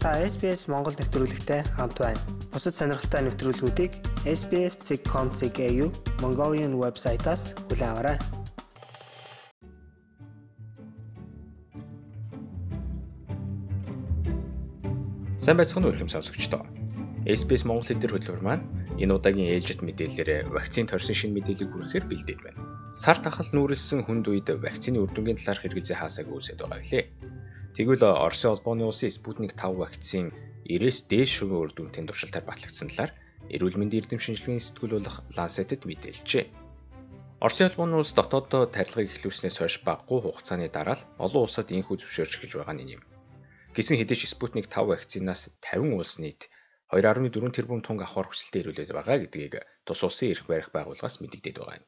Та SBS Монгол нэвтрүүлэгтэй хамт байна. Бусад сонирхолтой нэвтрүүлгүүдийг SBS.com.cg Mongolian вебсайтаас хүлээн аваарай. Сайн байцгаана уу хэм сонсогчдоо. SBS Монгол хэл дээр хөтөлбөр маань энэ удаагийн ээлжит мэдээллээр вакцины торсон шинэ мэдээллийг хүргэхээр бэлдээд байна. Сар тахал нүүрэлсэн хүнд үед вакцины үр дүнгийн талаарх хэрэгцээ хаасаагүй үсэд байгаа билээ. Тэгвэл Оросын холбооны улсын Спутник 5 вакцины 90-с дээш хувийн үр дүнтэй туршилтаар батлагдсан талаар эрүүл мэндийн эрдэм шинжилгээний сэтгүүл болох Lancet-д мэдээлжээ. Оросын холбооны улс дотооддоо тарилгыг эхлүүлснээс хойш багагүй хугацааны дараа л олон улсад инхүү зөвшөөрч гэж байгаа нь юм. Гисэн хэдэж Спутник 5 вакцинаас 50 улс нийт 2.4 тэрбум тонн авахар хүсэлтэд ирүүлээд байгаа гэдгийг тус улсын эрх барих байгууллагаас мэдэгдээд байгаа юм.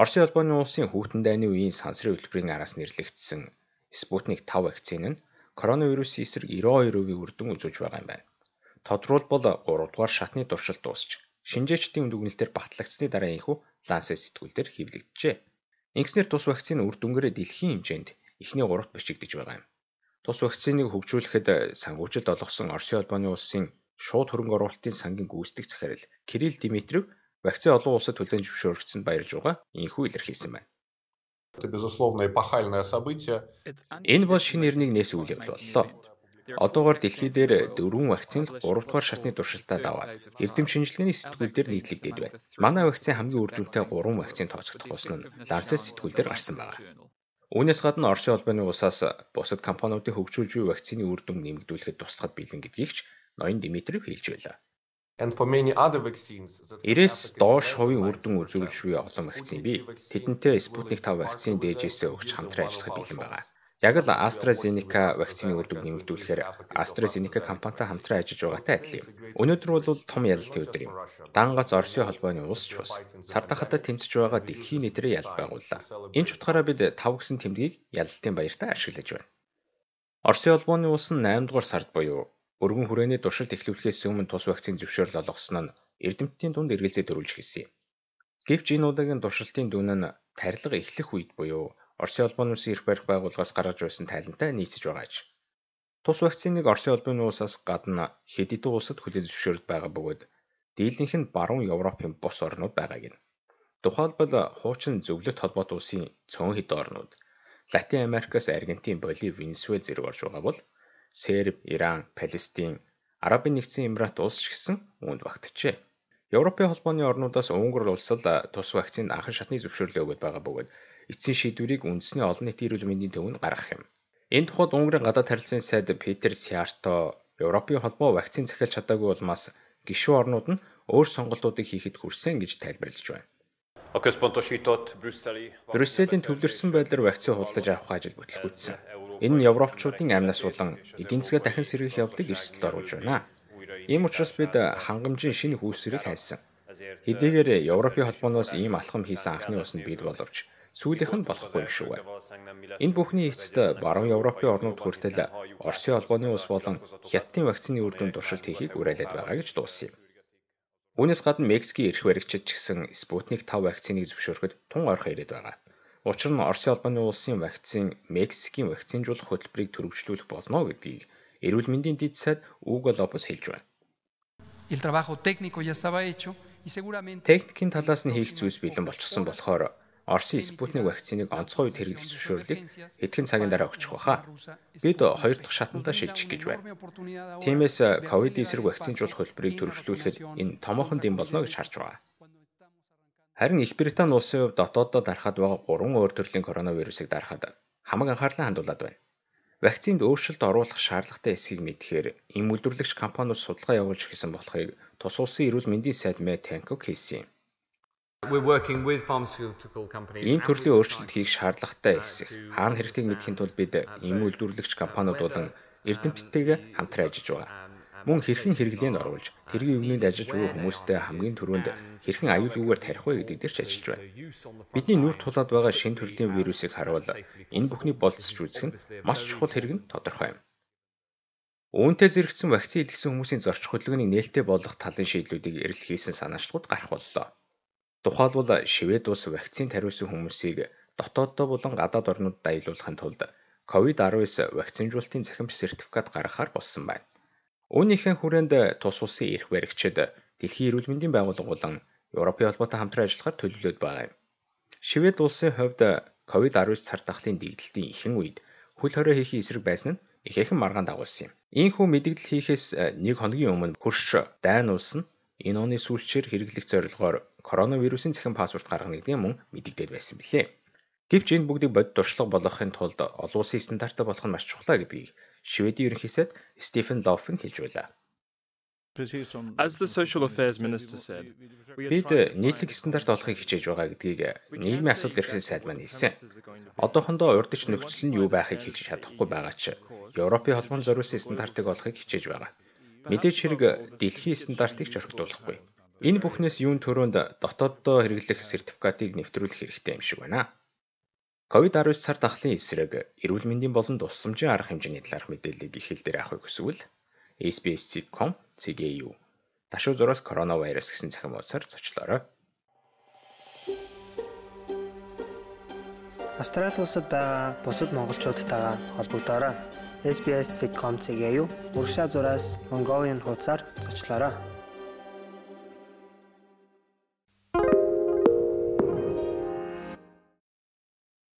Оросын холбооны улсын хүйтэн дайны үеийн сансрын хөтөлбөрийн араас нэрлэгдсэн Спутник 5 вакцины нь коронавирусын эсрэг 92%-ийн үр дүн үзүүлж байгаа юм байна. Тодорхойлбол 3 дугаар шатны туршилт дуусч шинжээчдийн дүгнэлтээр батлагдсны дараа энэхүү Lancet сэтгүүлдэр хэвлэгдэжээ. Ингэснээр тус вакцины үр дүнгээрээ дэлхийн хэмжээнд эхний гуравт бичигдэж байгаа юм. Тус вакциныг хөгжүүлэхэд сангуужилт олгосон Оросын холбооны улсын шууд хөрөнгө оруулалтын сангийн гүйцэтгэх захирал Кирилл Димитрев вакцины олон улсад хүлээн зөвшөөрөгдсөнд баярлж байгаа энэхүү илэрхийлсэн байна. Энэ бол шинэ үйл явдал боллоо. Одоогоор дэлхий дээр дөрвөн вакцин 3 дугаар шатны туршилтад аваад эрдэм шинжилгээний сэтгүүлдэр нийтлэгдээд байна. Манай вакцин хамгийн үр дүнтэй 3 вакцин тооцогдох болсон нь Lancet сэтгүүлдэр гарсан байна. Үүнээс гадна Оросын холбооны улсаас бусад компаниудын хөгжүүлж буй вакцины үр дүн нэмэгдүүлэхэд туслахад бэлэн гэдгийг ч ноён Димитрев хэлж байлаа. 90-с доош хувийн үр дүн үзүүлж буй олон вакцин бий. Тэдэнтэй Sputnik 5 вакцины дээжээс өгч хамтран ажиллахад бэлэн байгаа. Яг л AstraZeneca вакцины үр дүн нэмэгдүүлэхээр AstraZeneca компанитай хамтран ажиллаж байгаатай адил юм. Өнөөдөр бол том ялалтын өдөр юм. Дангац Оросын холбооны улс ч бас сар дахадад тэмцэж байгаа дэлхийн нийтрээ ялал байгууллаа. Энэ ч утгаараа бид 5 гэсэн тэмдгийг ялалтын баяртаа ашиглаж байна. Оросын холбооны улс нь 8 дугаар сард буюу өргөн хүрээний туршилт эхлүүлэхээс өмнө тус вакцины зөвшөөрөл олгосон нь эрдэмтдийн дунд эргэлзээ төрүүлж гисэн юм. Гэвч энэ удаагийн туршилтын дүн нь тарилга эхлэх үед буюу Оросын холбооны улсын эрх барих байгууллагаас гаргаж байсан тайлантай нийцэж байгаа ч. Тус вакциныг Оросын холбооны улсаас гадна хэд хэдэн улсад хүлээж зөвшөөрөд байгаа бөгөөд дийлэнх нь баруун Европын бус орнууд байгааг нь. Тухайлбал хуучин зөвлөлт холбоот улсын цөөн хэд орнууд Латин Америкаас Аргентин, Боливи, Венесуэл зэрэг орж байгаа бол Серб, Иран, Палестин, Арабын нэгдсэн Эмират улс ч гэсэн үүнд багтжээ. Европын холбооны орнуудаас Унгар улс л тус вакцинд анхан шатны зөвшөөрлөө өгöd байгаа бөгөөд эцсийн шийдвэрийг үндэсний олон нийтийн эрүүл мэндийн төвөнд гаргах юм. Энэ тухайд Унгарын гадаад харилцааны сайд Петер Сиарто Европын холбоо вакцин захиалж чадаагүй улмаас гишүүн орнууд нь өөр сонголтуудыг хийхэд хүрсэн гэж тайлбарлаж байна. Брюсселийн төвлөрсөн байдлаар вакцин худалдаж авах ажил бүтлгүүцсэн. Энэ нь европчуудын амнаас болон эдийн засгаа дахин сэргийх явдлыг эрсдэлд оруулж байна. Ийм учраас бид хангамжийн шинэ хүүсрийг хайсан. Хэдийгээр Европын холбооноос ийм алхам хийсэн анхны ус нь бид боловч сүүлийнх нь болохгүй шүү. Энэ бүхний эцэст баруун Европын орнууд хүртэл Оросын холбооны улс болон Хятадын вакцины үр дүн туршилт хийхийг уриалаад байгаа гэж дууссан юм. Үүнээс гадна Мексикийн эрх баригчид ч гэсэн Sputnik 5 вакциныг зөвшөөрөхөд тун ойрхон ирээд байгаа. Учир нь Оросын холбооны улсын вакцин Мексикийн вакцинжуулах хөтөлбөрийг төрөвчлүүлэх болно гэдгийг эрүүл мэндийн дэд сайд Уго Лопес хэлж байна. Техникийн талаас нь хийх зүйлс бэлэн болчихсон болохоор Оросын Спутник вакциныг онцгой үед хэрэглэх зөвшөөрлийг хэдхэн цагийн дараа өгчих баха. Бид хоёр дахь шатандаа шилжих гэж байна. Тиймээс ковид эсрэг вакцинжуулах хөтөлбөрийг төрөвчлүүлэхэд энэ томоохон дэм болно гэж харж байгаа. Харин Их Британи улсын хувьд дотооддоо дарахад байгаа гурван өөр төрлийн коронавирусыг дарахад хамаг анхаарлаа хандуулад байна. Вакцинд өөрчлөлт оруулах шаардлагатай эсхийг мэдхээр эм үйлдвэрлэгч компаниуд судалгаа явуулж ирсэн болохыг тус улсын эрүүл мэндийн сайд Мэтт Хэнкок хэлсэн юм. Ийм төрлийн өөрчлөлт хийх шаардлагатай эсэх хаана хэрэгтэйг мэдхийн тулд бид эм үйлдвэрлэгч компаниуд болон эрдэмтдтэйгээ хамтран ажиллаж байгаа. Мөн хэрхэн хэрэглээнд оруулж тэргийн өмнөд ажиллаж буй хүмүүстэй хамгийн түрүүнд хэрхэн аюулгүйгээр тарих вэ гэдэг дээр ч ажиллаж байна. Бидний нүр тулаад байгаа шинэ төрлийн вирусыг харуул энэ бүхний болцсож үзэх нь маш чухал хэрэг нь тодорхой юм. Үүнтэй зэрэгцсэн вакцины илгэсэн хүмүүсийн зорчих хөдөлгөөнийг нээлттэй болгох талын шийдлүүдийг эрэлх хийсэн санаачлалууд гарах боллоо. Тухайлбал Швед улс вакцинд хариулсан хүмүүсийг дотооддоо болон гадаад орнуудад аялуулахын тулд COVID-19 вакцинжуулалтын захимж сертификат гаргахаар болсон байна. Үүнийхэн хүрээнд тус улсын эрх баригчид Дэлхийн эрүүл мэндийн байгууллага болон Европын холбоотой хамтран ажиллахаар төлөвлөд байгаа юм. Швед улсын хувьд COVID-19 цар тахлын дэгдэлтийн ихэнх үед хөл хорой хийхин эсрэг байсан нь ихээхэн маргаан дагуулсан юм. Ийхүү мэдээлэл хийхээс нэг хоногийн өмнө хурш дайн улс нь энэ оны сүүлчээр хэрэглэх зорилгоор коронавирусын цахим паспорт гаргана гэдгийг мөн мэдэгдээд байсан билээ. Гэвч энэ бүгдийг бодит туршлага болгохын тулд олон улсын стандартаа болох нь маш чухал гэдгийг Шведийн ерөнхий сайд Стефен Лофен хэлж байлаа. As the social affairs minister said, бид нийтлэг стандарт олохыг хичээж байгаа гэдгийг нийгмийн асуудал эрхлэн сайд маань хэлсэн. Одоохондоо урдч нөхцөл нь юу байхыг хэлж чадахгүй байгаа ч Европын холбоонд зориулсан стандартыг олохыг хичээж байгаа. Мэдээж хэрэг дэлхийн стандартыг ч орхитуулахгүй. Энэ бүхнээс юун төрөнд дотооддоо хэрэглэх сертификатыг нэвтрүүлэх хэрэгтэй юм шиг байна. COVID-19 цар тахлын эсрэг эрүүл мэндийн болон тусламжийн арга хэмжээний талаарх мэдээллийг их хэл дээр авахыг хүсвэл SBS.com CGU Ташуу зураас коронавирус гэсэн цахим хуудасаар зочлоорой. Австрали улсад байгаа бусад монголчуудтайгаа холбогдоорой. SBS.com CGU урагшаа зураас Mongolian хуудасаар зочлоорой.